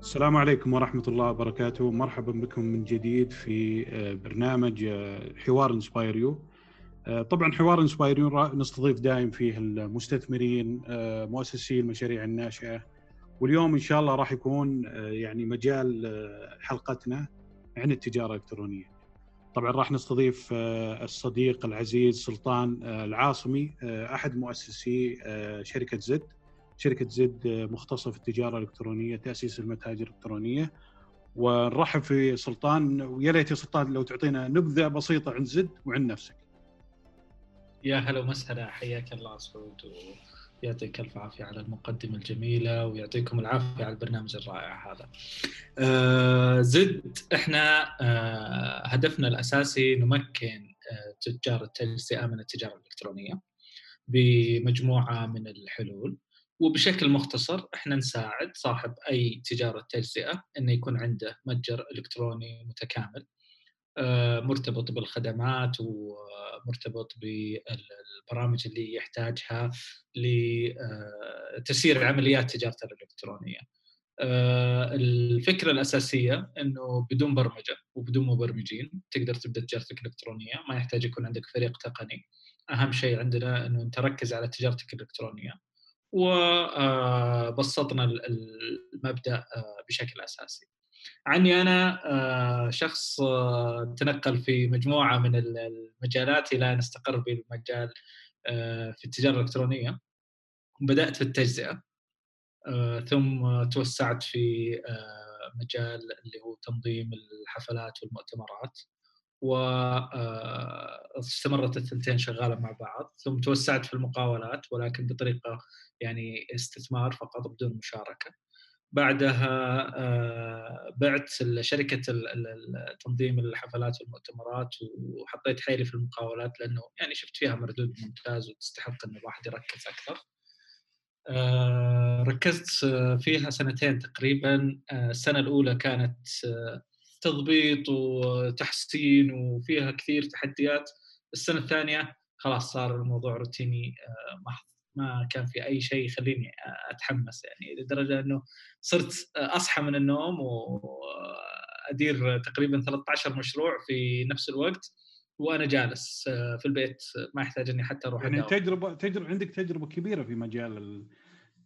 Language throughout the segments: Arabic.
السلام عليكم ورحمة الله وبركاته. مرحبا بكم من جديد في آه، برنامج آه، حوار inspireU آه، طبعا حوار inspireU نستضيف دائم فيه المستثمرين مؤسسي المشاريع الناشئة. واليوم إن شاء الله راح يكون يعني مجال حلقتنا عن التجارة الإلكترونية. طبعا راح نستضيف الصديق العزيز سلطان العاصمي أحد مؤسسي شركة زد. شركة زد مختصة في التجارة الإلكترونية تأسيس المتاجر الإلكترونية. ونرحب في سلطان. ويا ريت يا سلطان لو تعطينا نبذة بسيطة عن زد وعن نفسك. يا هلا ومسهلا حياك الله سعود. ويعطيك ألف عافية على المقدمة الجميلة ويعطيكم العافية على البرنامج الرائع هذا. آه زد إحنا آه هدفنا الأساسي نمكن آه تجار التجزئه من التجارة الإلكترونية بمجموعة من الحلول وبشكل مختصر إحنا نساعد صاحب أي تجارة تجزئه إنه يكون عنده متجر إلكتروني متكامل مرتبط بالخدمات ومرتبط بالبرامج اللي يحتاجها لتسيير عمليات تجارته الإلكترونية. آه، الفكرة الأساسية إنه بدون برمجة وبدون مبرمجين تقدر تبدأ تجارتك الإلكترونية، ما يحتاج يكون عندك فريق تقني. أهم شيء عندنا إنه أنت ركز على تجارتك الإلكترونية وبسطنا المبدأ آه، بشكل أساسي. عني أنا آه، شخص آه، تنقل في مجموعة من المجالات إلى أن استقر بالمجال في التجارة الإلكترونية. بدأت في التجزئة ثم توسعت في مجال اللي هو تنظيم الحفلات والمؤتمرات. واستمرت الثنتين شغالة مع بعض. ثم توسعت في المقاولات ولكن بطريقة يعني استثمار فقط بدون مشاركة. بعدها آه، بعت شركه تنظيم الحفلات والمؤتمرات وحطيت حيلي في المقاولات لأنه يعني شفت فيها مردود ممتاز وتستحق ان الواحد يركز أكثر. آه، ركزت فيها سنتين تقريبا. آه، السنة الأولى كانت تضبيط وتحسين وفيها كثير تحديات. السنة الثانية خلاص صار الموضوع روتيني محض. ما كان في أي شيء يخليني أتحمس يعني لدرجة إنه صرت أصحى من النوم وأدير تقريبا 13 مشروع في نفس الوقت وأنا جالس في البيت ما يحتاج إني حتى أروح يعني تجربة تجربة عندك تجربة كبيرة في مجال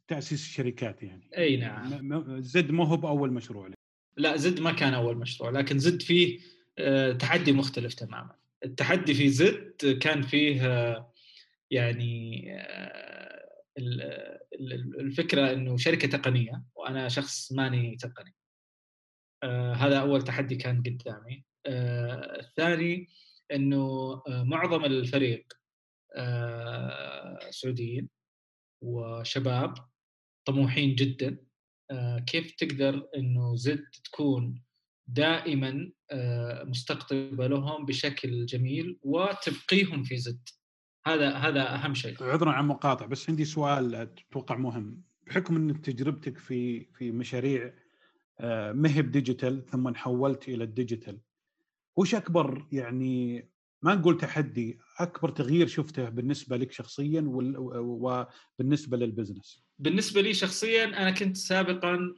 تأسيس الشركات يعني. أي نعم. زد ما هو بأول مشروع لي. لا زد ما كان أول مشروع لكن زد فيه آه، تحدي مختلف تماما. التحدي في زد كان فيه آه، يعني آه، الفكرة إنه شركة تقنية وأنا شخص ماني تقني. هذا أول تحدي كان قدامي. الثاني إنه معظم الفريق سعوديين وشباب طموحين جدا آه، كيف تقدر إنه زد تكون دائما آه، مستقطبه لهم بشكل جميل وتبقيهم في زد؟ هذا هذا أهم شيء. عذرا عن مقاطع بس عندي سؤال أتوقع مهم. بحكم إن تجربتك في في مشاريع آه، مهب digital ثم حولت إلى ال digital وش أكبر يعني ما نقول تحدي أكبر تغيير شفته بالنسبة لك شخصيا وبالنسبه لل business؟ بالنسبة لي شخصيا أنا كنت سابقا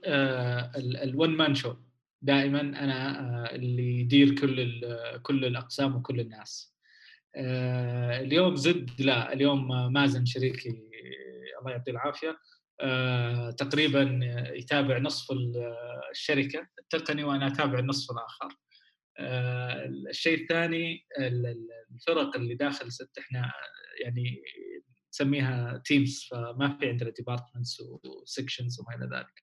الون مان شو دائما أنا آه، اللي يدير كل كل الأقسام وكل الناس. آه، اليوم زد لا اليوم مازن شريكي الله يعطيه العافية آه، تقريبا يتابع نصف الشركة التقني وأنا أتابع النصف الآخر. الشيء الثاني الفرق اللي داخل ست إحنا يعني نسميها teams فما في عندنا departments و sections وما إلى ذلك.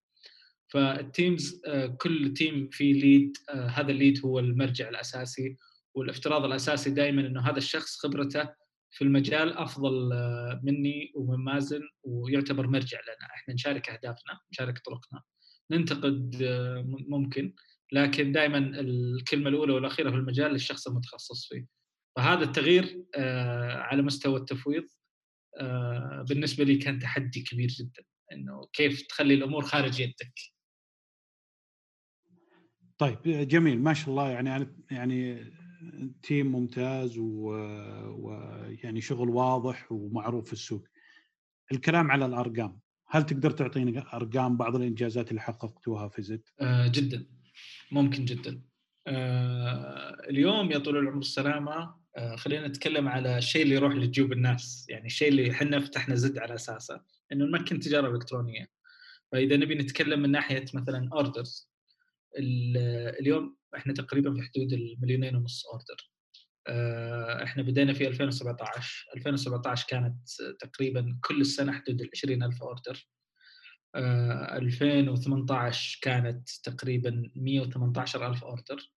فال teams آه، كل team في lead آه، هذا ال lead هو المرجع الأساسي. والافتراض الأساسي دائما إنه هذا الشخص خبرته في المجال أفضل آه، مني ومن مازن ويعتبر مرجع لنا. إحنا نشارك أهدافنا نشارك طرقنا ننتقد ممكن لكن دائما الكلمة الأولى والأخيرة في المجال للشخص المتخصص فيه. فهذا التغيير على مستوى التفويض آه، بالنسبة لي كان تحدي كبير جدا. إنه كيف تخلي الأمور خارج يدك. طيب جميل. ما شاء الله يعني يعني تيم ممتاز ويعني شغل واضح ومعروف في السوق. الكلام على الأرقام هل تقدر تعطينا أرقام بعض الإنجازات اللي حققتوها في زد؟ آه جدا. ممكن جدا. آه اليوم يا طول العمر السلامة آه خلينا نتكلم على الشيء اللي يروح لجيوب الناس يعني الشيء اللي إحنا فتحنا زد على أساسه إنه نمكن تجارة إلكترونية. فإذا نبي نتكلم من ناحية مثلا orders اليوم إحنا تقريبا في حدود المليونين ونص order آه، إحنا بدينا في 2017 2017 كانت تقريبا كل السنة حدود ال 20000 order 2018 كانت تقريبا 118000 order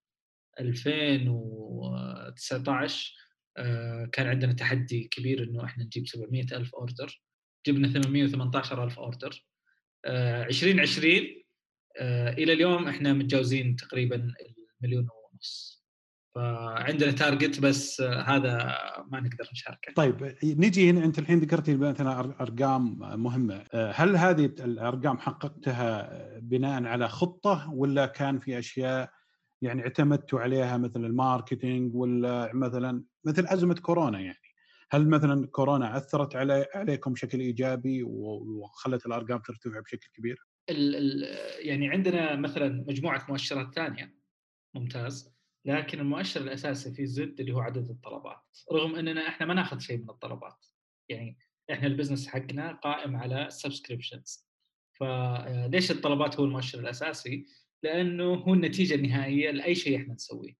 2019 آه، كان عندنا تحدي كبير إنه إحنا نجيب 700000 order جبنا 818000 order 2020 آه، إلى اليوم إحنا متجاوزين تقريبا المليون ونص فعندنا target بس هذا ما نقدر نشاركه. طيب نجي هنا أنت الحين ذكرتي مثلا أرقام مهمة، هل هذه الأرقام حققتها بناء على خطة ولا كان في أشياء يعني اعتمدتوا عليها مثل الماركتينج ولا مثلا مثل أزمة كورونا يعني؟ هل مثلا كورونا أثرت علي عليكم بشكل إيجابي وخلت الأرقام ترتفع بشكل كبير؟ ال ال يعني عندنا مثلا مجموعة مؤشرات ثانية ممتاز لكن المؤشر الأساسي في زد اللي هو عدد الطلبات رغم أننا إحنا ما ناخذ شيء من الطلبات يعني إحنا ال business حقنا قائم على subscriptions فليش الطلبات هو المؤشر الأساسي؟ لأنه هو النتيجة النهائية لأي شيء إحنا نسويه.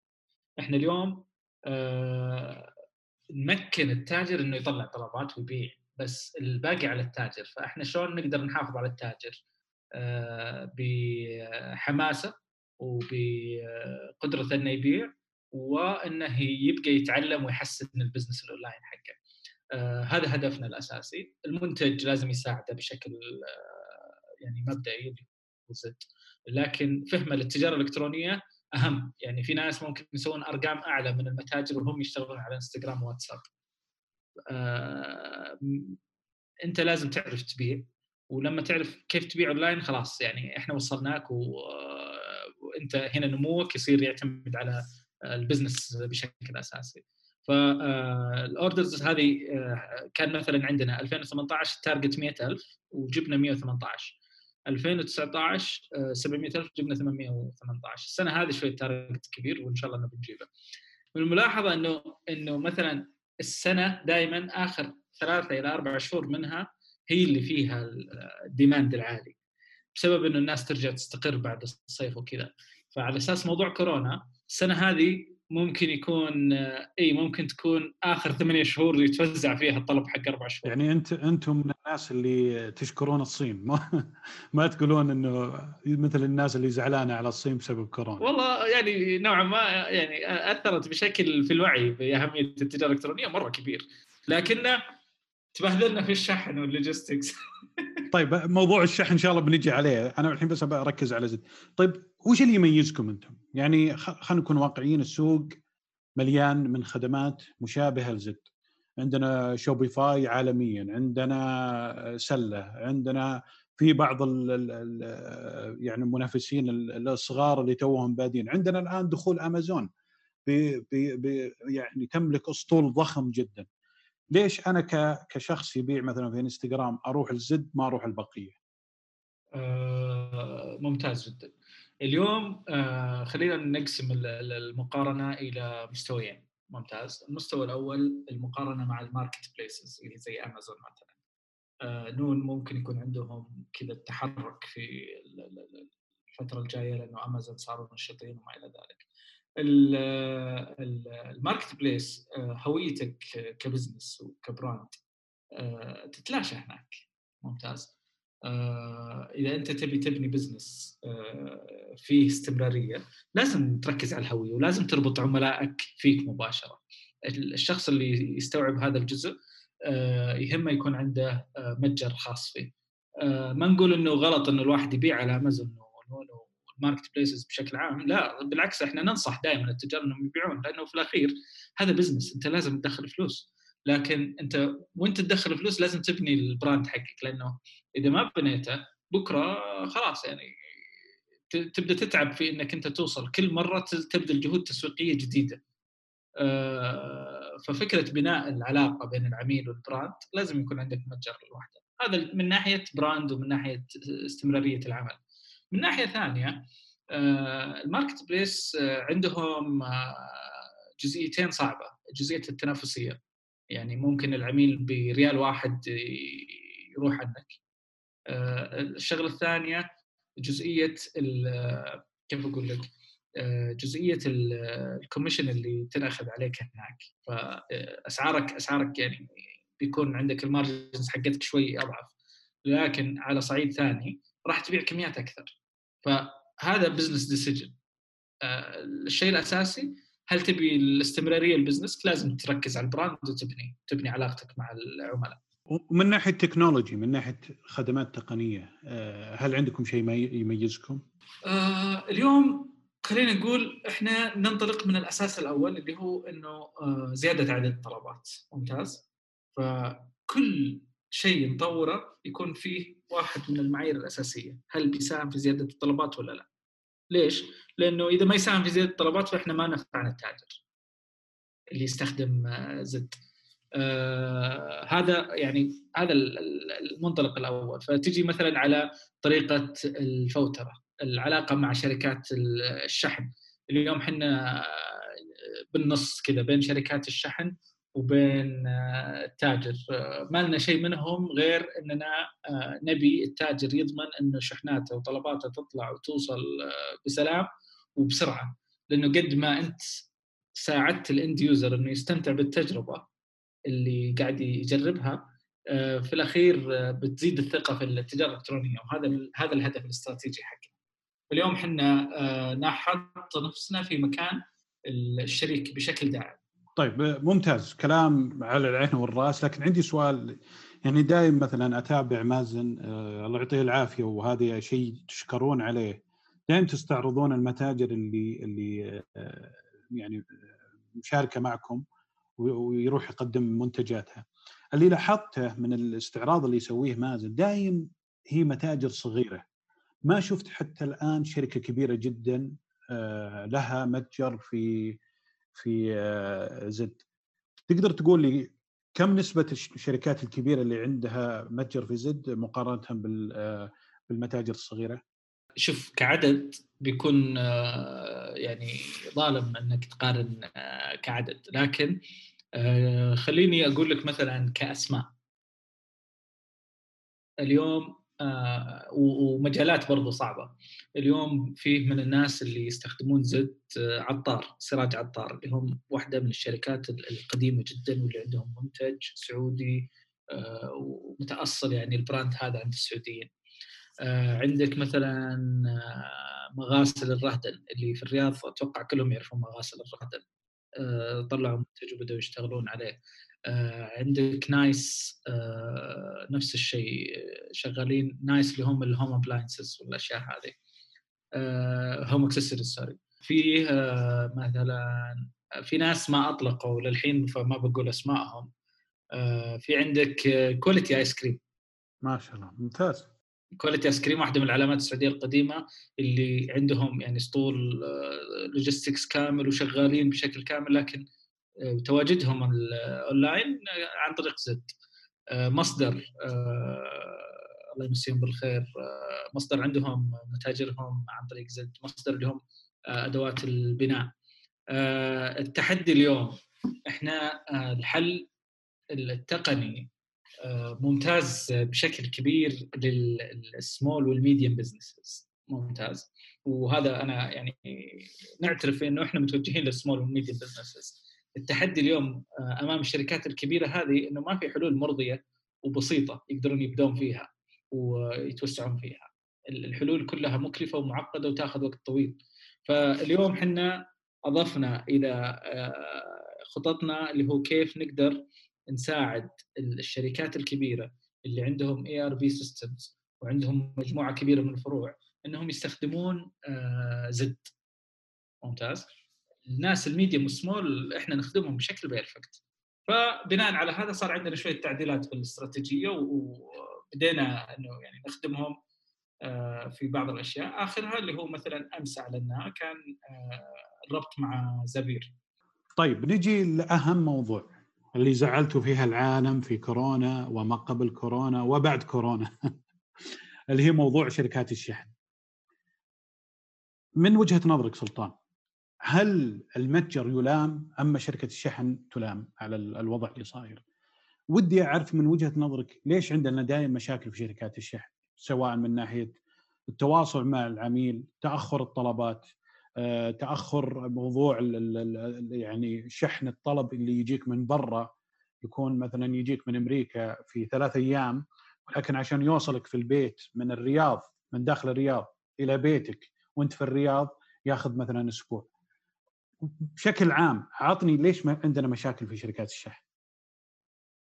إحنا اليوم آه نمكن التاجر إنه يطلع طلبات ويبيع بس الباقي على التاجر فإحنا شلون نقدر نحافظ على التاجر؟ آه بحماسة وبقدرته إنه يبيع وإنه يبقى يتعلم ويحسن ال business ال online حقه. آه هذا هدفنا الأساسي، المنتج لازم يساعده بشكل آه يعني مبدئي زد لكن فهمه للتجاره الإلكترونية أهم، يعني في ناس ممكن يسوون أرقام أعلى من المتاجر وهم يشتغلون على إنستغرام وواتساب. آه أنت لازم تعرف تبيع ولما تعرف كيف تبيع أونلاين خلاص يعني إحنا وصلناك و انت هنا نموك يصير يعتمد على ال business بشكل أساسي. فال orders آه، هذه آه، كان مثلا عندنا 2018 target 100000 وجبنا 118 2019 700000 جبنا 818 السنة هذه شوي target كبير وإن شاء الله إنه بنجيبه. الملاحظة إنه إنه مثلا السنة دائما آخر ثلاثة إلى أربع شهور منها هي اللي فيها الديماند العالي. بسبب إنه الناس ترجع تستقر بعد الصيف وكذا. فعلى أساس موضوع كورونا السنة هذه ممكن يكون إي ممكن تكون آخر ثمانية شهور يتوزع فيها الطلب حق أربع شهور. يعني أنت أنتم من الناس اللي تشكرون الصين. ما ما تقولون إنه مثل الناس اللي زعلانة على الصين بسبب كورونا. والله يعني نوعا ما يعني أثرت بشكل في الوعي بأهمية التجارة الإلكترونية مرة كبير. لكن تبهدلنا في الشحن وال logistics. طيب موضوع الشحن إن شاء الله بنجي عليه. أنا الحين بس بركز على زد. طيب وش اللي يميزكم أنتم؟ يعني خلينا نكون واقعيين السوق مليان من خدمات مشابهة لزد. عندنا شوبيفاي عالميا عندنا سلة عندنا في بعض ال ال يعني المنافسين الصغار اللي توهم بادين. عندنا الآن دخول امازون بي بي يعني تملك أسطول ضخم جدا. ليش أنا كشخص يبيع مثلا في إنستغرام أروح الزد ما أروح البقية؟ آه ممتاز جدا. اليوم آه خلينا نقسم المقارنة إلى مستويين ممتاز. المستوى الأول المقارنة مع ال marketplaces اللي زي أمازون مثلا. آه نون ممكن يكون عندهم كذا تحرك في الفترة الجاية لأنه أمازون صاروا نشيطين وما إلى ذلك. ال marketplace آه، هويتك ك business وك brand آه، تتلاشى هناك. ممتاز. آه، إذا أنت تبي تبني business فيه استمرارية لازم تركز على الهوية ولازم تربط عملائك فيك مباشرة. الشخص اللي يستوعب هذا الجزء يهمه يكون عنده متجر خاص فيه. ما نقول إنه غلط إنه الواحد يبيع على أمازون ال marketplaces بشكل عام لا بالعكس إحنا ننصح دائما التجار إنهم يبيعون لأنه في الأخير هذا business أنت لازم تدخل فلوس. لكن أنت وانت تدخل فلوس لازم تبني ال brand حقك لأنه إذا ما بنيته بكرة خلاص يعني تبدأ تتعب في إنك أنت توصل. كل مرة تبذل جهود تسويقيه جديدة. ففكرة بناء العلاقة بين العميل وال brand لازم يكون عندك متجر لوحده هذا من ناحية brand ومن ناحية استمرارية العمل. من ناحية ثانية ال marketplace عندهم جزئيتين صعبة جزئيه التنافسية. يعني ممكن العميل بريال واحد يروح عنك. الشغلة الثانية جزئية كيف أقول لك؟ جزئية ال commission اللي تنأخذ عليك هناك. فاسعارك أسعارك يعني بيكون عندك ال margins حقتك شوي أضعف. لكن على صعيد ثاني راح تبيع كميات أكثر. فهذا business decision الشيء الأساسي هل تبي الاستمرارية ال business لازم تركز على ال brand وتبني تبني علاقتك مع العملاء. ومن ناحية technology من ناحية خدمات تقنية آه، هل عندكم شيء يميزكم؟ آه اليوم خلينا نقول إحنا ننطلق من الأساس الأول اللي هو إنه آه زيادة عدد الطلبات. ممتاز؟ فكل شيء نطوره يكون فيه واحد من المعايير الأساسية هل بيساهم في زيادة الطلبات ولا لا؟ ليش؟ لأنه إذا ما يساهم في زيادة الطلبات فإحنا ما نفعنا التاجر اللي يستخدم آه، زد آه هذا يعني هذا المنطلق الأول فتجي مثلا على طريقة الفوترة العلاقة مع شركات الشحن اليوم إحنا بالنص كذا بين شركات الشحن وبين آه، التاجر. آه، ما لنا شيء منهم غير إننا آه، نبي التاجر يضمن إنه شحناته وطلباته تطلع وتوصل بسلام وبسرعة. لأنه قد ما أنت ساعدت الإند يوزر إنه يستمتع بالتجربة اللي قاعد يجربها في الأخير بتزيد الثقة في التجارة الإلكترونية. وهذا هذا الهدف الاستراتيجي حقنا. اليوم إحنا نحط نفسنا في مكان الشريك بشكل دائم. طيب ممتاز. كلام على العين والرأس. لكن عندي سؤال يعني دائما مثلا أتابع مازن آه الله يعطيه العافية وهذا شيء تشكرون عليه. دائما تستعرضون المتاجر اللي اللي آه يعني مشاركة معكم ويروح يقدم منتجاتها. اللي لاحظته من الاستعراض اللي يسويه مازن دائما هي متاجر صغيرة. ما شفت حتى الآن شركة كبيرة جدا آه لها متجر في في آه، زد. تقدر تقول لي كم نسبة الشركات الكبيرة اللي عندها متجر في زد مقارنة آه، بالمتاجر الصغيرة؟ شوف كعدد بيكون آه، يعني ظالم إنك تقارن كعدد. لكن خليني أقول لك مثلا كأسماء. اليوم ومجالات برضو صعبة. اليوم فيه من الناس اللي يستخدمون زد آه عطار سراج عطار اللي هم واحدة من الشركات القديمة جدا واللي عندهم منتج سعودي آه ومتأصل يعني البراند هذا عند السعوديين. آه عندك مثلا آه، مغاسل الرهدن اللي في الرياض أتوقع كلهم يعرفون مغاسل الرهدن. آه، طلعوا منتج وبدأوا يشتغلون عليه. آه، عندك نايس آه، نفس الشيء شغالين نايس اللي هم ال home appliances والأشياء هذه. home accessories sorry في مثلا في ناس ما أطلقوا للحين فما بقول أسمائهم. في عندك Quality Ice Cream ما شاء الله ممتاز. Quality Ice Cream واحدة من العلامات السعودية القديمة اللي عندهم يعني اسطول logistics كامل وشغالين بشكل كامل لكن تواجدهم اونلاين عن طريق زد آه، مصدر آه، الله يمسيهم بالخير. آه، مصدر عندهم متاجرهم عن طريق زد مصدر اللي هم أدوات البناء. التحدي اليوم إحنا الحل التقني ممتاز بشكل كبير لل small وال medium businesses ممتاز. وهذا أنا يعني نعترف إنه إحنا متوجهين لل small وال medium businesses التحدي اليوم آه، أمام الشركات الكبيرة هذه إنه ما في حلول مرضية وبسيطة يقدرون يبدون فيها ويتوسعون فيها. الحلول كلها مكلفة ومعقدة وتأخذ وقت طويل. فاليوم إحنا أضفنا إلى آه، خططنا اللي هو كيف نقدر نساعد الشركات الكبيرة اللي عندهم ERP systems وعندهم مجموعة كبيرة من الفروع إنهم يستخدمون آه، زد. ممتاز؟ الناس ال medium وال small إحنا نخدمهم بشكل perfect فبناء على هذا صار عندنا شوية تعديلات في الاستراتيجيه وبدينا إنه يعني نخدمهم آه، في بعض الأشياء. آخرها اللي هو مثلا أمس أعلناه كان آه، الربط مع زبير. طيب نجي لأهم موضوع اللي زعلتوا فيها العالم في كورونا وما قبل كورونا وبعد كورونا اللي هي موضوع شركات الشحن. من وجهة نظرك سلطان هل المتجر يلام اما شركة الشحن تلام على الوضع اللي صاير؟ ودي أعرف من وجهة نظرك ليش عندنا دائما مشاكل في شركات الشحن سواء من ناحية التواصل مع العميل، تأخر الطلبات، آه، تأخر موضوع يعني شحن الطلب اللي يجيك من برا يكون مثلا يجيك من أمريكا في ثلاث أيام ولكن عشان يوصلك في البيت من الرياض من داخل الرياض إلى بيتك وأنت في الرياض ياخذ مثلا أسبوع. بشكل عام عطني ليش ما عندنا مشاكل في شركات الشحن؟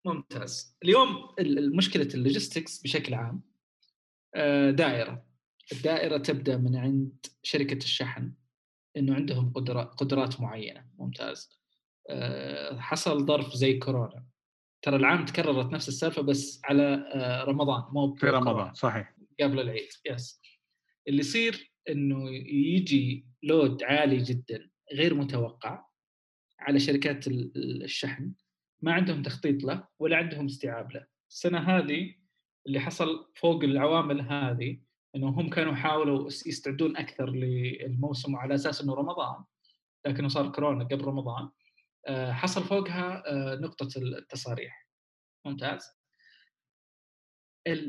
ممتاز. اليوم مشكله اللوجيستكس بشكل عام آه، دائرة. الدائرة تبدأ من عند شركة الشحن إنه عندهم قدرات معينة. ممتاز. آه، حصل ظرف زي كورونا. ترى العام تكررت نفس السالفة بس على آه، رمضان مو في رمضان صحيح. قبل العيد يس اللي يصير إنه يجي لود عالي جدا. غير متوقع على شركات الشحن ما عندهم تخطيط له ولا عندهم استيعاب له. السنة هذه اللي حصل فوق العوامل هذه إنه هم كانوا يحاولوا يستعدون أكثر للموسم على أساس إنه رمضان لكنه صار كورونا قبل رمضان آه، حصل فوقها آه، نقطة التصاريح. ممتاز؟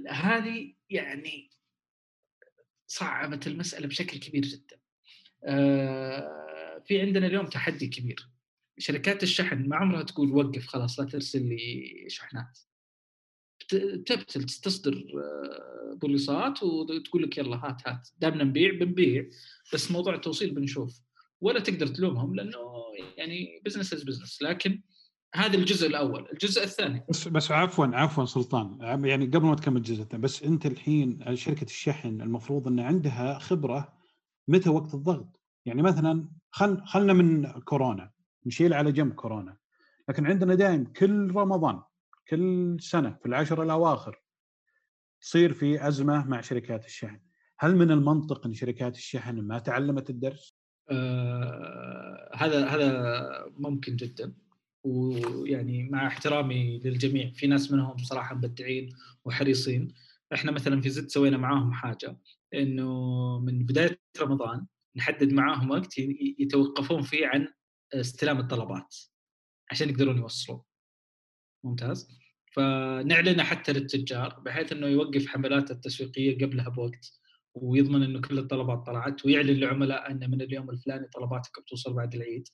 هذه يعني صعبت المسألة بشكل كبير جدا. آه، في عندنا اليوم تحدي كبير. شركات الشحن ما عمرها تقول وقف خلاص لا ترسل لي شحنات. تبتل تصدر بوليصات وتقول لك يلا هات هات. دامنا نبيع بنبيع بس موضوع التوصيل بنشوف. ولا تقدر تلومهم لأنه يعني business is business لكن هذا الجزء الأول، الجزء الثاني. بس بس عفوا عفوا سلطان. يعني قبل ما تكمل الجزء الثاني بس أنت الحين شركة الشحن المفروض إن عندها خبرة متى وقت الضغط، يعني مثلا خل خلنا من كورونا نشيل على جنب كورونا. لكن عندنا دائم كل رمضان كل سنة في العشر الأواخر تصير في أزمة مع شركات الشحن، هل من المنطق إن شركات الشحن ما تعلمت الدرس؟ آه هذا هذا ممكن جدا. ويعني مع احترامي للجميع في ناس منهم صراحة مبدعين وحريصين. إحنا مثلا في زد سوينا معاهم حاجة إنه من بداية رمضان نحدد معاهم وقت يتوقفون فيه عن استلام الطلبات عشان يقدرون يوصلون ممتاز فنعلنه حتى للتجار بحيث إنه يوقف حملاته التسويقية قبلها بوقت ويضمن إنه كل الطلبات طلعت ويعلن للعملاء ان من اليوم الفلاني طلباتك بتوصل بعد العيد.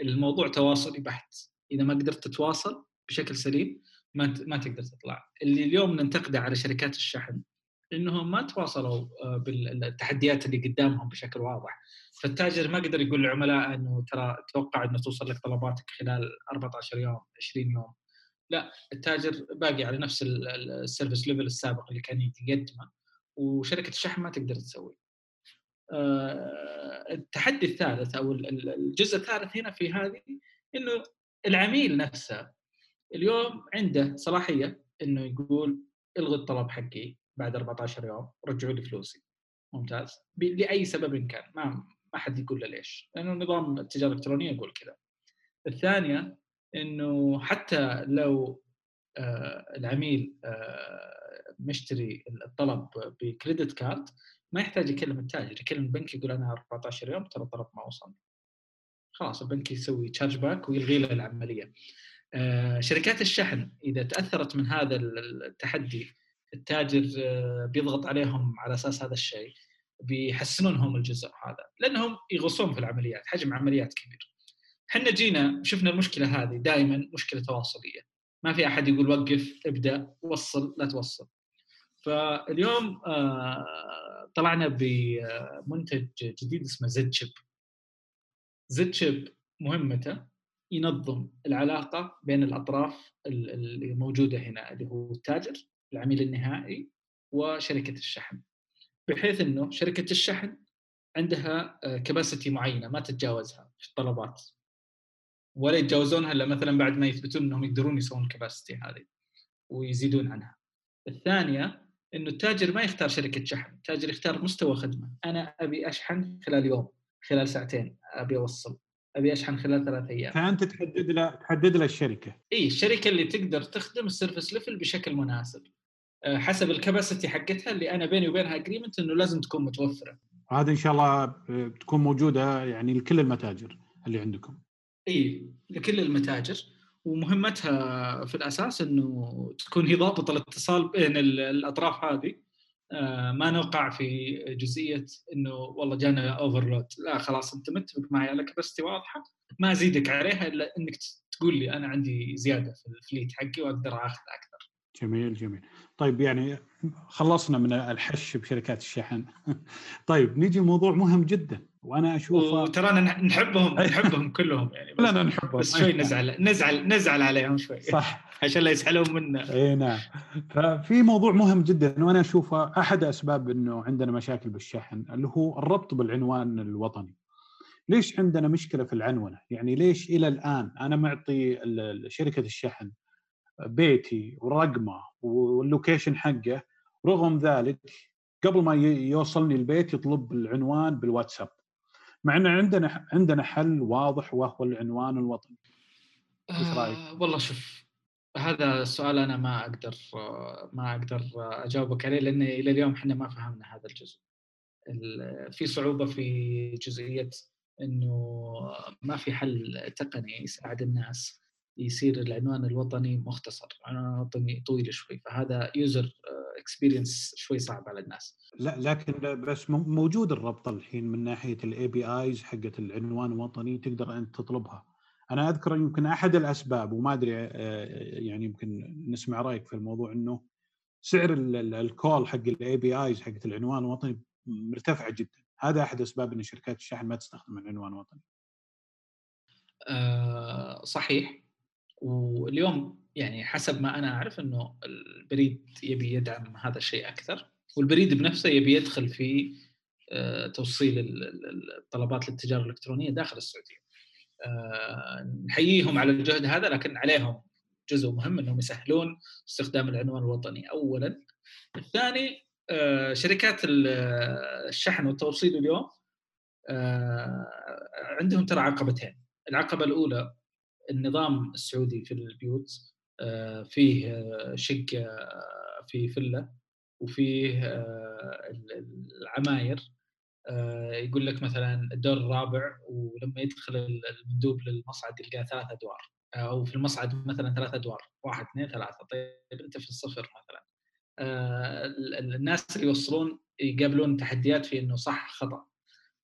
الموضوع تواصلي بحت، إذا ما قدرت تتواصل بشكل سليم ما ما تقدر تطلع. اللي اليوم ننتقده على شركات الشحن إنهم ما تواصلوا آه، بالتحديات اللي قدامهم بشكل واضح. فالتاجر ما قدر يقول للعملاء إنه ترى أتوقع إنه توصل لك طلباتك خلال 14 يوم 20 يوم لا التاجر باقي على نفس ال service level السابق اللي كان يقدمه وشركة الشحن ما تقدر تسوي. آه، التحدي الثالث أو الجزء الثالث هنا في هذه إنه العميل نفسه اليوم عنده صلاحية إنه يقول إلغي الطلب حقي بعد 14 يوم رجعوا لي فلوسي. ممتاز. لأي سبب كان. ما ما حد يقول له ليش. لأنه نظام التجارة الإلكترونية يقول كذا. الثانية إنه حتى لو آه العميل آه مشتري الطلب ب credit card ما يحتاج يكلم التاجر. يكلم البنك يقول أنا 14 يوم ترى الطلب ما وصل. خلاص البنك يسوي charge back ويلغي له العملية. آه شركات الشحن إذا تأثرت من هذا التحدي التاجر آه بيضغط عليهم على أساس هذا الشيء بيحسنون هم الجزء هذا لأنهم يغصون في العمليات حجم عمليات كبير. إحنا جينا شفنا المشكلة هذه دائما مشكلة تواصلية. ما في أحد يقول وقف ابدأ وصل لا توصل. فاليوم آه، طلعنا بمنتج جديد اسمه زد شيب. زد شيب مهمته ينظم العلاقة بين الأطراف اللي موجودة هنا اللي هو التاجر العميل النهائي وشركة الشحن. بحيث إنه شركة الشحن عندها capacity آه، معينة ما تتجاوزها في الطلبات. ولا يتجاوزونها الا مثلا بعد ما يثبتون إنهم يقدرون يسوون ال capacity هذه ويزيدون عنها. الثانية إنه التاجر ما يختار شركة شحن، التاجر يختار مستوى خدمة، أنا أبي أشحن خلال يوم، خلال ساعتين أبي أوصل، أبي أشحن خلال ثلاث أيام. فأنت تحدد له تحدد له الشركة. إي الشركة اللي تقدر تخدم ال service level بشكل مناسب. حسب ال capacity حقتها اللي أنا بيني وبينها agreement إنه لازم تكون متوفرة. هذا إن شاء الله تكون موجودة يعني لكل المتاجر اللي عندكم. إي لكل المتاجر. ومهمتها في الأساس إنه تكون هي ضابطة الاتصال بين الأطراف هذه. آه، ما نوقع في جزئية إنه والله جانا overload لا خلاص أنت متفق معي على capacity واضحة. ما أزيدك عليها إلا إنك تقول لي أنا عندي زيادة في الفليت حقي وأقدر أخذ أكثر. جميل جميل. طيب يعني خلصنا من الحش بشركات الشحن. طيب نيجي لموضوع مهم جدا وأنا أشوفه وترانا نحبهم نحبهم كلهم يعني بس لا نحبهم. بس شوي نزعل نزعل نزعل عليهم شوي صح. عشان لا يسحلون منا. اي نعم. ففي موضوع مهم جدا وأنا أشوفه أحد أسباب إنه عندنا مشاكل بالشحن اللي هو الربط بالعنوان الوطني. ليش عندنا مشكلة في العنونة؟ يعني ليش إلى الآن أنا معطي شركة الشحن بيتي ورقمه واللوكيشن حقه رغم ذلك قبل ما يوصلني البيت يطلب العنوان بالواتساب مع إن عندنا عندنا حل واضح وهو العنوان الوطني إيش رأيك؟ آه والله شوف هذا السؤال أنا ما أقدر ما أقدر أجاوبك عليه لأن إلى اليوم إحنا ما فهمنا هذا الجزء. في صعوبة في جزئية إنه ما في حل تقني يساعد الناس يصير العنوان الوطني مختصر، العنوان الوطني طويل شوي فهذا user experience شوي صعب على الناس. لا لكن بس موجود الربط الحين من ناحية ال APIs حقت العنوان الوطني تقدر أنت تطلبها. أنا أذكر يمكن أحد الأسباب وما أدري آه، يعني يمكن نسمع رأيك في الموضوع إنه سعر ال call حق ال APIs حقت العنوان الوطني مرتفعه جدا هذا أحد أسباب إن شركات الشحن ما تستخدم العنوان الوطني أه صحيح واليوم يعني حسب ما أنا أعرف إنه البريد يبي يدعم هذا الشيء أكثر والبريد بنفسه يبي يدخل في أه توصيل الطلبات للتجارة الإلكترونية داخل السعودية. آه، نحييهم على الجهد هذا لكن عليهم جزء مهم إنهم يسهلون استخدام العنوان الوطني اولا. الثاني آه، شركات الشحن والتوصيل اليوم آه، عندهم ترى عقبتين. العقبة الأولى النظام السعودي في البيوت فيه شقة في فله وفيه العماير. آه، يقول لك مثلا الدور الرابع ولما يدخل المندوب للمصعد يلقى ثلاث أدوار. أو في المصعد مثلا ثلاث أدوار. واحد اثنين ثلاثة. طيب أنت في الصفر مثلا. آه، الناس اللي يوصلون يقابلون تحديات في إنه صح خطأ.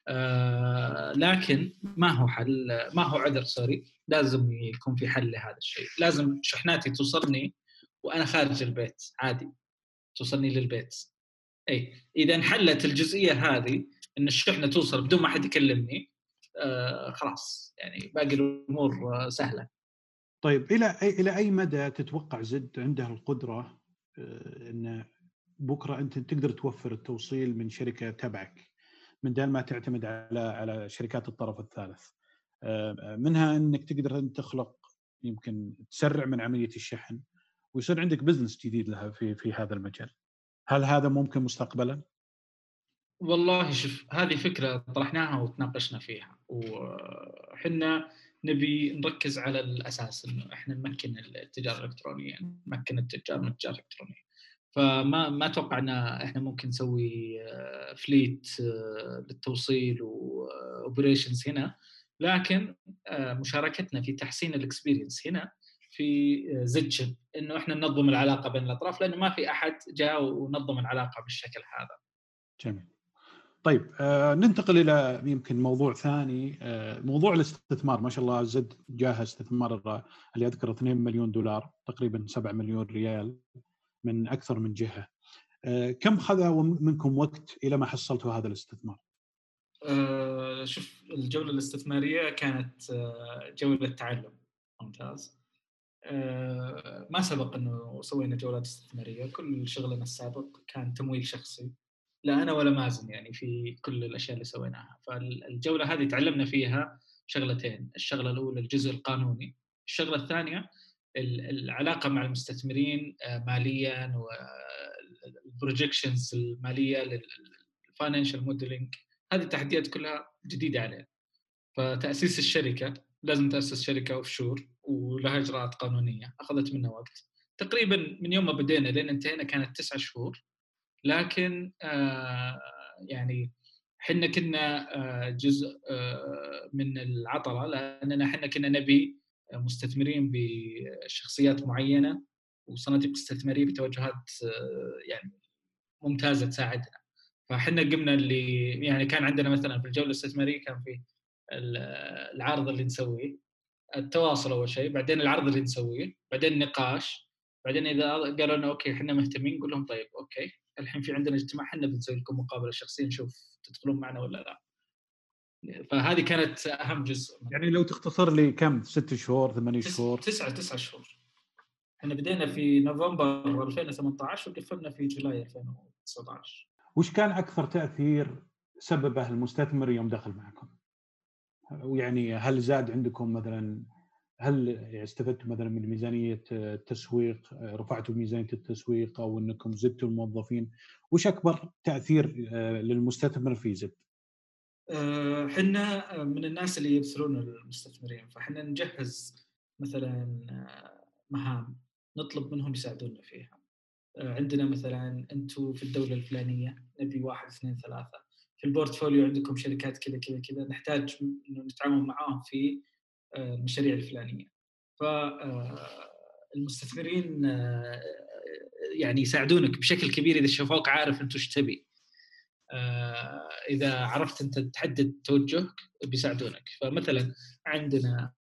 آه، لكن ما هو حل ما هو عذر سوري لازم يكون في حل لهذا الشيء. لازم شحناتي توصلني وأنا خارج البيت عادي توصلني للبيت. إي إذا انحلت الجزئية هذه إن الشحنة توصل بدون ما حد يكلمني آه خلاص يعني باقي الأمور آه سهلة. طيب إلى إلى أي مدى تتوقع زد عنده القدرة إن بكرة أنت تقدر توفر التوصيل من شركة تبعك؟ من دون ما تعتمد على على شركات الطرف الثالث. آه منها إنك تقدر تخلق يمكن تسرع من عملية الشحن ويصير عندك بزنس جديد لها في في هذا المجال. هل هذا ممكن مستقبلا؟ والله شوف هذه فكرة طرحناها وتناقشنا فيها وحنا نبي نركز على الأساس إنه إحنا نمكن التجارة الإلكترونية نمكن التجار من التجاره الالكترونيه فما ما توقعنا إحنا ممكن نسوي fleet آه، للتوصيل و operations هنا لكن آه، مشاركتنا في تحسين ال experience هنا في زد شيب إنه إحنا ننظم العلاقة بين الأطراف لأنه ما في أحد جاء ونظم العلاقة بالشكل هذا. جميل. طيب آه ننتقل إلى يمكن موضوع ثاني آه موضوع الاستثمار ما شاء الله زد جاه استثمار اللي أذكر 2 مليون دولار تقريبا 7 مليون ريال من أكثر من جهة. آه كم خذ منكم وقت إلى ما حصلتوا هذا الاستثمار؟ آه شوف الجولة الاستثمارية كانت آه جولة تعلم ممتاز. ما سبق إنه سوينا جولات استثمارية، كل شغلنا السابق كان تمويل شخصي. لا أنا ولا مازن يعني في كل الأشياء اللي سويناها فالجولة هذه تعلمنا فيها شغلتين الشغلة الأولى الجزء القانوني الشغلة الثانية العلاقة مع المستثمرين آه، ماليا وال projections المالية لل financial modeling هذه التحديات كلها جديدة علينا فتأسيس الشركة لازم تأسس شركة offshore ولها إجراءات قانونية أخذت منا وقت. تقريبا من يوم ما بدينا لين انتهينا كانت تسعة شهور. لكن آه يعني إحنا كنا آه جزء آه من العطلة لأننا إحنا كنا نبي مستثمرين بشخصيات معينة وصناديق استثمارية بتوجهات يعني ممتازة تساعدنا. فاحنا قمنا اللي يعني كان عندنا مثلا في الجولة الاستثمارية كان في العرض اللي نسويه. التواصل أول شيء بعدين العرض اللي نسويه بعدين نقاش بعدين إذا قالوا لنا okay إحنا مهتمين نقول لهم طيب okay الحين في عندنا اجتماع إحنا بنسوي لكم مقابلة شخصية نشوف تدخلون معنا ولا لا. فهذه كانت أهم جزء. يعني لو تختصر لي كم؟ ست شهور ثمانية شهور؟ تسعة تسعة شهور. إحنا بدينا في نوفمبر 2018 وقفلنا في جولاي 2019 وش كان أكثر تأثير سببه المستثمر يوم دخل معكم؟ ويعني هل زاد عندكم مثلا هل استفدتوا مثلا من ميزانية التسويق؟ رفعتوا ميزانية التسويق أو إنكم زدتوا الموظفين؟ وش أكبر تأثير للمستثمر في زد؟ إحنا من الناس اللي يرسلون المستثمرين فاحنا نجهز مثلا مهام نطلب منهم يساعدونا فيها. عندنا مثلا أنتم في الدولة الفلانية نبي واحد اثنين ثلاثة. في البورتفوليو عندكم شركات كذا كذا كذا نحتاج إنه نتعاون معاهم في المشاريع الفلانية. فالمستثمرين يعني يساعدونك بشكل كبير إذا شافوك عارف انت وش تبي. إذا عرفت أنت تحدد توجهك بيساعدونك. فمثلا عندنا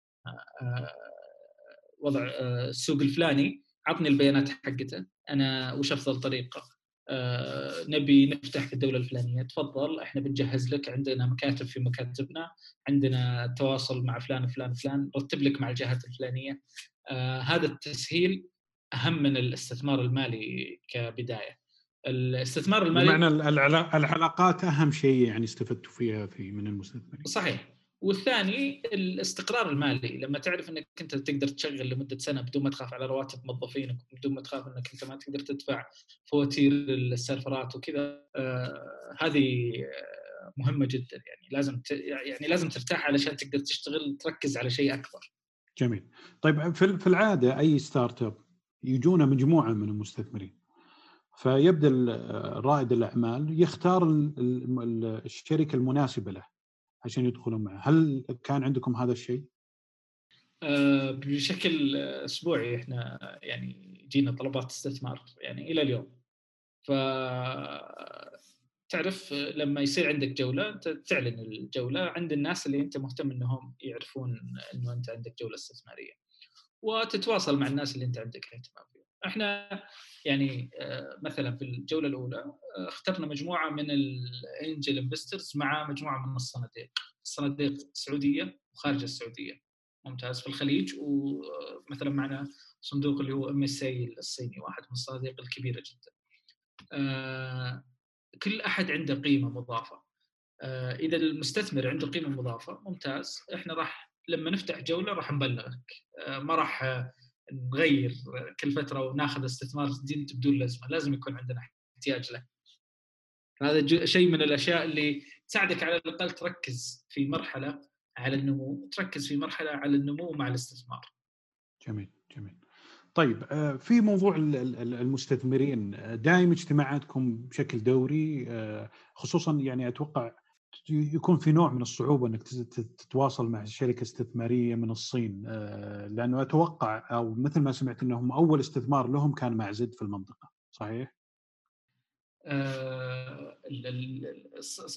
وضع السوق الفلاني عطني البيانات حقته أنا وش أفضل طريقة؟ آه، نبي نفتح في الدولة الفلانية تفضل إحنا بنجهز لك عندنا مكاتب في مكاتبنا عندنا تواصل مع فلان فلان فلان رتب لك مع الجهات الفلانية. آه، هذا التسهيل أهم من الاستثمار المالي كبداية. الاستثمار المالي بمعنى العلاقات أهم شيء يعني استفدتوا فيها في من المستثمرين صحيح والثاني الاستقرار المالي لما تعرف إنك أنت تقدر تشغل لمدة سنة بدون ما تخاف على رواتب موظفينك بدون ما تخاف إنك أنت ما تقدر تدفع فواتير السيرفرات وكذا آه هذه مهمة جدا يعني لازم ت... يعني لازم ترتاح علشان تقدر تشتغل تركز على شيء أكبر. جميل. طيب في العادة أي startup يجونا مجموعة من المستثمرين. فيبدأ رائد الأعمال يختار الشركة المناسبة له. عشان يدخلون معه هل كان عندكم هذا الشيء؟ أه بشكل أسبوعي إحنا يعني جينا طلبات استثمار يعني إلى اليوم ف تعرف لما يصير عندك جولة أنت تعلن الجولة عند الناس اللي أنت مهتم إنهم يعرفون إنه أنت عندك جولة استثمارية وتتواصل مع الناس اللي أنت عندك اهتمام فيهم إحنا يعني مثلا في الجولة الأولى اخترنا مجموعة من الانجل انفسترز مع مجموعة من الصناديق. الصناديق السعوديه وخارج السعودية. ممتاز. في الخليج ومثلا معنا صندوق اللي هو MSA الصيني واحد من الصناديق الكبيرة جدا. كل أحد عنده قيمة مضافة. إذا المستثمر عنده قيمة مضافة ممتاز. إحنا راح لما نفتح جولة راح نبلغك. ما راح نغير كل فترة وناخذ استثمار جديد بدون لازمة لازم يكون عندنا احتياج له. هذا شيء من الأشياء اللي تساعدك على الأقل تركز في مرحلة على النمو تركز في مرحلة على النمو مع الاستثمار. جميل جميل. طيب في موضوع المستثمرين. دائم اجتماعاتكم بشكل دوري خصوصا يعني أتوقع يكون في نوع من الصعوبة إنك تتواصل مع شركة استثمارية من الصين لأنه أتوقع أو مثل ما سمعت إنهم أول استثمار لهم كان مع زد في المنطقة صحيح؟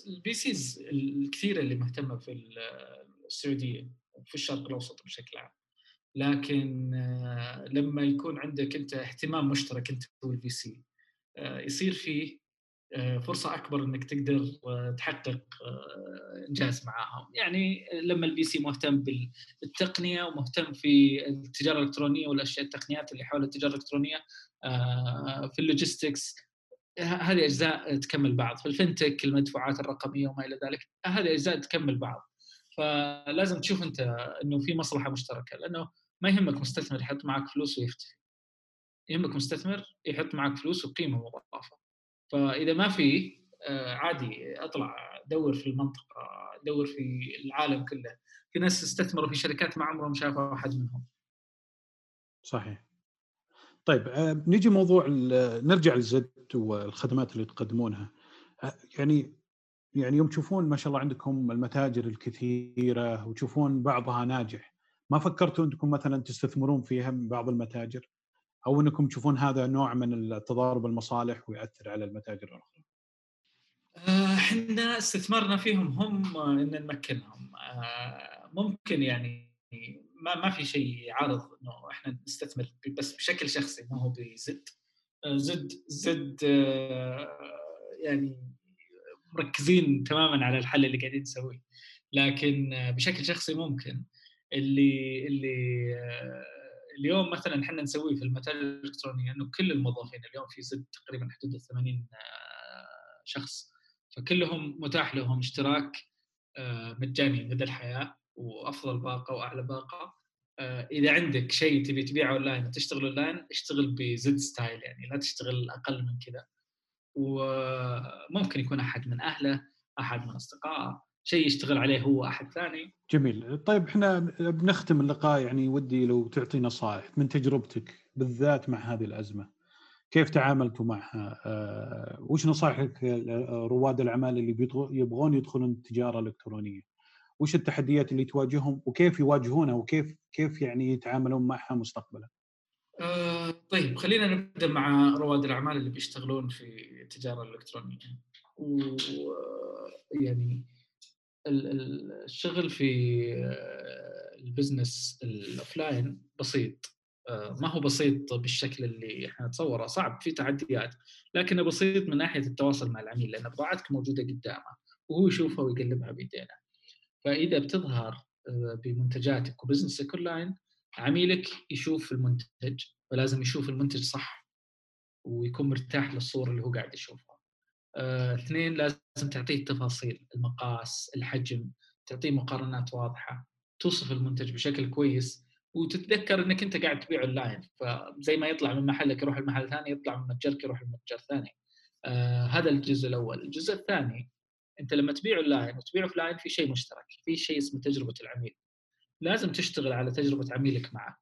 ال VCs الكثيرة اللي مهتمة في السعودية وفي الشرق الأوسط بشكل عام لكن لما يكون عندك أنت اهتمام مشترك أنت وال VC يصير فيه فرصة أكبر إنك تقدر تحقق إنجاز معاهم. يعني لما ال VC مهتم بالتقنية ومهتم في التجارة الإلكترونية والأشياء التقنيات اللي حول التجارة الإلكترونية في اللوجيستكس هذه أجزاء تكمل بعض. في الفنتك المدفوعات الرقمية وما إلى ذلك هذه أجزاء تكمل بعض. فلازم تشوف أنت إنه في مصلحة مشتركة لأنه ما يهمك مستثمر يحط معك فلوس ويختفي. يهمك مستثمر يحط معك فلوس وقيمة مضافة. فإذا ما في عادي أطلع دور في المنطقة دور في العالم كله. في ناس استثمروا في شركات ما عمرهم شافوا أحد منهم. صحيح. طيب نيجي موضوع نرجع للزد والخدمات اللي تقدمونها. يعني يعني يوم تشوفون ما شاء الله عندكم المتاجر الكثيرة وتشوفون بعضها ناجح ما فكرتوا أنكم مثلا تستثمرون فيها من بعض المتاجر؟ أو إنكم تشوفون هذا نوع من التضارب المصالح ويؤثر على المتاجر الأخرى؟ إحنا استثمارنا فيهم هم إن نمكنهم. آه، ممكن يعني ما ما في شيء يعارض إنه إحنا نستثمر بس بشكل شخصي ما هو بزد. آه، زد زد آه، يعني مركزين تماما على الحل اللي قاعدين نسويه. لكن بشكل شخصي ممكن. اللي اللي اليوم مثلا إحنا نسويه في المتاجر الإلكترونية إنه كل الموظفين اليوم في زد تقريبا حدود 80 شخص. فكلهم متاح لهم اشتراك آه، مجاني مدى الحياة وأفضل باقة وأعلى باقة. آه، إذا عندك شيء تبي تبيعه أونلاين وتشتغل أونلاين اشتغل بزد style يعني لا تشتغل أقل من كذا. وممكن يكون أحد من أهله أحد من أصدقائه. شيء يشتغل عليه هو أحد ثاني جميل طيب إحنا بنختم اللقاء يعني ودي لو تعطي نصائح من تجربتك بالذات مع هذه الأزمة كيف تعاملتوا معها؟ آه، وش نصائحك رواد الأعمال اللي يبغون يدخلون التجاره الالكترونيه؟ وش التحديات اللي تواجههم وكيف يواجهونها وكيف كيف يعني يتعاملون معها مستقبلا؟ آه طيب خلينا نبدأ مع رواد الأعمال اللي بيشتغلون في التجارة الإلكترونية. ويعني الشغل في آه، ال business ال offline بسيط. آه، ما هو بسيط بالشكل اللي إحنا نتصوره. صعب في تحديات لكنه بسيط من ناحية التواصل مع العميل لأن بضاعتك موجودة قدامه وهو يشوفها ويقلبها بيدينه فإذا بتظهر آه، بمنتجاتك و business ك أونلاين عميلك يشوف المنتج فلازم يشوف المنتج صح ويكون مرتاح للصورة اللي هو قاعد يشوفها. آه، اثنين لازم تعطيه التفاصيل المقاس الحجم تعطيه مقارنات واضحة توصف المنتج بشكل كويس وتتذكر إنك أنت قاعد تبيع اونلاين فزي ما يطلع من محلك يروح المحل ثاني يطلع من متجرك يروح المتجر ثاني. آه هذا الجزء الأول. الجزء الثاني أنت لما تبيع اونلاين وتبيع offline في شيء مشترك في شيء اسمه تجربة العميل. لازم تشتغل على تجربة عميلك معك.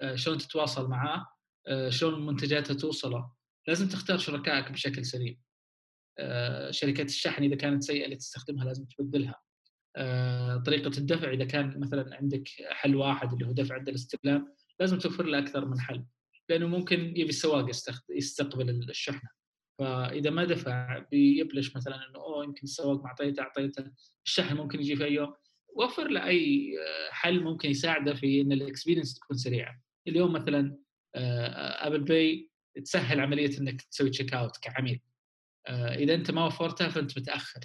آه شلون تتواصل معاه؟ آه شلون منتجاته توصله؟ لازم تختار شركائك بشكل سليم. شركات الشحن إذا كانت سيئة اللي تستخدمها لازم تبدلها. آه، طريقة الدفع إذا كان مثلا عندك حل واحد اللي هو دفع عند الاستلام لازم توفر له أكثر من حل لأنه ممكن يبي السواق يستقبل الشحنة. فإذا ما دفع بيبلش مثلا إنه أوه يمكن السواق ما أعطيته أعطيته الشحن ممكن يجي في أي يوم وفر له أي آه، حل ممكن يساعده في إن ال experience تكون سريعة. اليوم مثلا Apple آه، Pay تسهل عملية إنك تسوي check out كعميل. إذا أنت ما وفرتها فأنت متأخر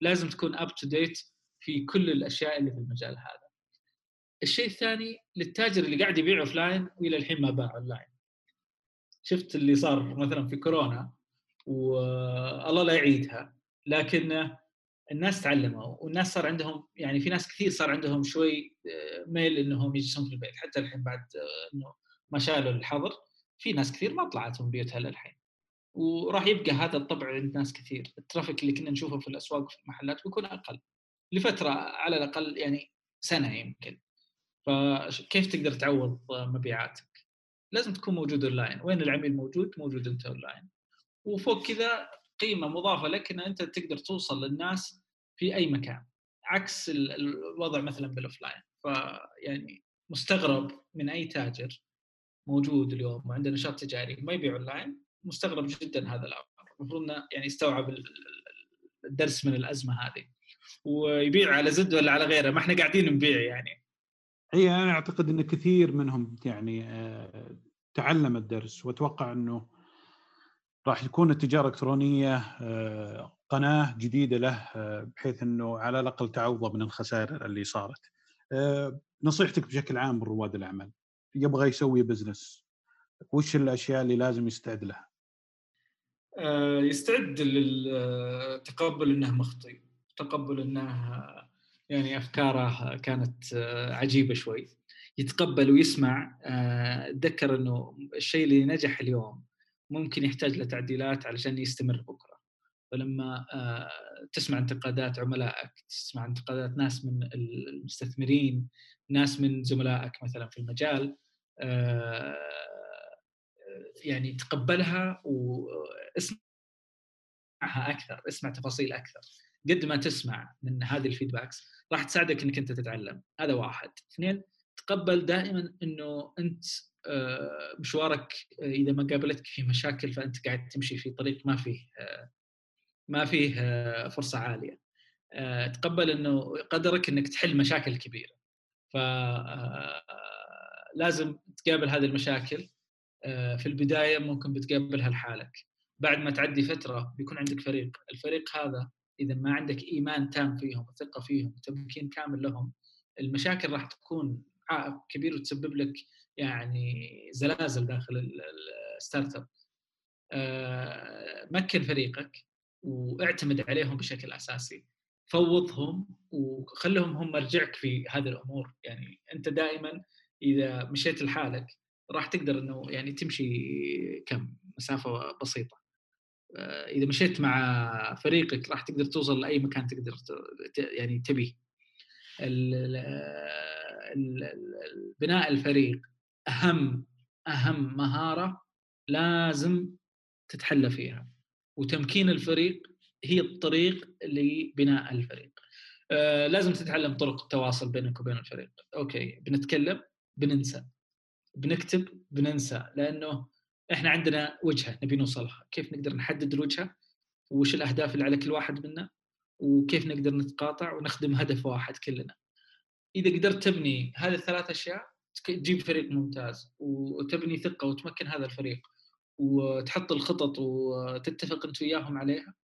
لازم تكون up to date في كل الأشياء اللي في المجال هذا. الشيء الثاني للتاجر اللي قاعد يبيع offline وإلى الحين ما باع اون لاين. شفت اللي صار مثلا في كورونا والله لا يعيدها لكن الناس تعلموا والناس صار عندهم يعني في ناس كثير صار عندهم شوي آه، ميل إنهم يجلسون في البيت حتى الحين بعد آه، إنه ما شالوا الحظر في ناس كثير ما طلعت من بيوتها للحين وراح يبقى هذا الطبع عند ناس كثير ال traffic اللي كنا نشوفه في الأسواق في المحلات بيكون أقل لفترة على الأقل يعني سنة يمكن فكيف تقدر تعوض مبيعاتك؟ لازم تكون موجود أونلاين، وين العميل موجود؟ موجود أنت أونلاين. وفوق كذا قيمة مضافة لك إن أنت تقدر توصل للناس في أي مكان عكس الوضع مثلا بال offline فيعني مستغرب من أي تاجر موجود اليوم وعنده نشاط تجاري ما يبيع أونلاين مستغرب جدا هذا الأمر. المفروض إنه يعني يستوعب الدرس من الأزمة هذه. ويبيع على زد ولا على غيره؟ ما إحنا قاعدين نبيع يعني. إي أنا أعتقد إن كثير منهم يعني آه، تعلم الدرس وأتوقع إنه راح يكون التجارة الإلكترونية آه، قناة جديدة له آه، بحيث إنه على الأقل تعوض من الخسائر اللي صارت. نصيحتك بشكل عام لرواد الأعمال. يبغى يسوي بزنس وش الأشياء اللي لازم يستعد لها؟ يستعد للتقبل إنه مخطئ تقبل إنه يعني أفكاره كانت عجيبة شوي. يتقبل ويسمع تذكر إنه الشيء اللي نجح اليوم ممكن يحتاج لتعديلات علشان يستمر بكرة. فلما تسمع انتقادات عملائك تسمع انتقادات ناس من المستثمرين ناس من زملائك مثلا في المجال يعني تقبلها واسمعها أكثر اسمع تفاصيل أكثر. قد ما تسمع من هذه الفيدباكس راح تساعدك إنك أنت تتعلم. هذا واحد. اثنين تقبل دائما إنه أنت آه، مشوارك آه، إذا ما قابلتك فيه مشاكل فأنت قاعد تمشي في طريق ما فيه آه، ما فيه فرصة عالية. تقبل إنه قدرك إنك تحل مشاكل كبيرة. ف لازم تقابل هذه المشاكل. في البداية ممكن بتقابلها لحالك. بعد ما تعدي فترة بيكون عندك فريق. الفريق هذا إذا ما عندك إيمان تام فيهم وثقة فيهم وتمكين كامل لهم المشاكل راح تكون عائق كبير وتسبب لك يعني زلازل داخل الستارت أب. آه، مكن فريقك واعتمد عليهم بشكل أساسي. فوضهم وخلهم هم مرجعك في هذه الأمور. يعني أنت دائما إذا مشيت لحالك راح تقدر إنه يعني تمشي كم مسافة بسيطة. آه، إذا مشيت مع فريقك راح تقدر توصل لأي مكان تقدر يعني تبي. بناء الفريق أهم أهم مهارة لازم تتحلى فيها. وتمكين الفريق هي الطريق لبناء الفريق. آه لازم تتعلم طرق التواصل بينك وبين الفريق. أوكي بنتكلم بننسى. بنكتب بننسى لأنه إحنا عندنا وجهة نبي نوصلها. كيف نقدر نحدد الوجهة؟ وش الأهداف اللي على كل واحد منا؟ وكيف نقدر نتقاطع ونخدم هدف واحد كلنا؟ إذا قدرت تبني هذه الثلاث أشياء تجيب فريق ممتاز وتبني ثقة وتمكن هذا الفريق وتحط الخطط وتتفق أنت وياهم عليها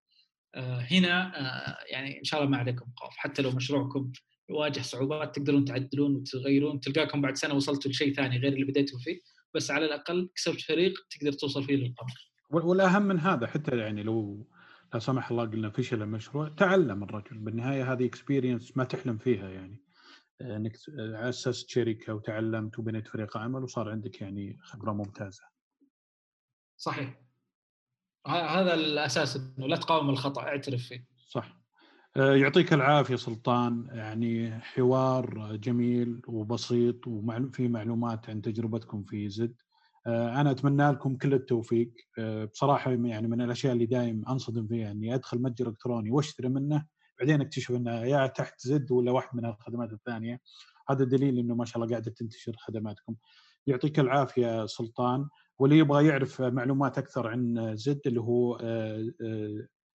آه، هنا آه، يعني إن شاء الله ما عليكم خوف حتى لو مشروعكم يواجه صعوبات تقدرون تعدلون وتغيرون تلقاكم بعد سنة وصلتوا لشيء ثاني غير اللي بديتوا فيه بس على الأقل كسبت فريق تقدر توصل فيه للقمر. والأهم من هذا حتى يعني لو لا سمح الله قلنا فشل المشروع تعلم الرجل بالنهاية هذه اكسبيرينس ما تحلم فيها يعني إنك أسست شركة وتعلمت وبنيت فريق عمل وصار عندك يعني خبرة ممتازة. صحيح. هذا الأساس إنه لا تقاوم الخطأ اعترف فيه. صح. آه، يعطيك العافية سلطان. يعني حوار جميل وبسيط وفي معلومات عن تجربتكم في زد. آه، أنا أتمنى لكم كل التوفيق. آه، بصراحة يعني من الأشياء اللي دائما أنصدم فيها إني أدخل متجر إلكتروني وأشتري منه بعدين أكتشف انها يا تحت زد ولا واحد من الخدمات الثانية. هذا دليل إنه ما شاء الله قاعدة تنتشر خدماتكم. يعطيك العافية سلطان. واللي يبغى يعرف معلومات أكثر عن زد اللي هو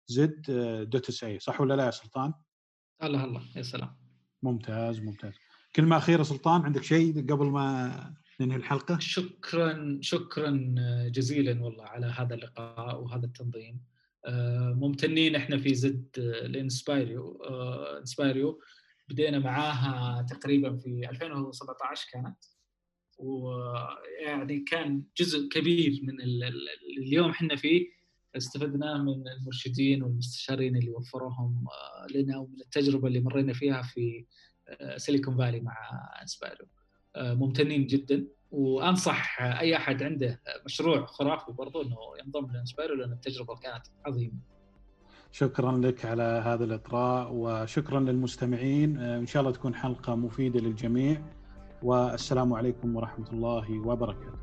زد dot sa صح ولا لا يا سلطان؟ الله الله يا سلام. ممتاز ممتاز. كلمه أخيرة سلطان عندك شيء قبل ما ننهي الحلقة؟ شكرا شكرا جزيلا والله على هذا اللقاء وهذا التنظيم. آه، ممتنين إحنا في زد ال inspireU inspireU. بدينا معاها تقريبا في 2017 كانت. ويعني كان جزء كبير من اليوم إحنا فيه. استفدناه من المرشدين والمستشارين اللي وفروهم آه، لنا ومن التجربة اللي مرينا فيها في Silicon Valley مع inspireU آه، ممتنين جدا وأنصح أي أحد عنده مشروع خرافي برضو إنه ينضم لانسبايرو لأن التجربة كانت عظيمة. شكرا لك على هذا الإطراء وشكرا للمستمعين إن شاء الله تكون حلقة مفيدة للجميع والسلام عليكم ورحمة الله وبركاته.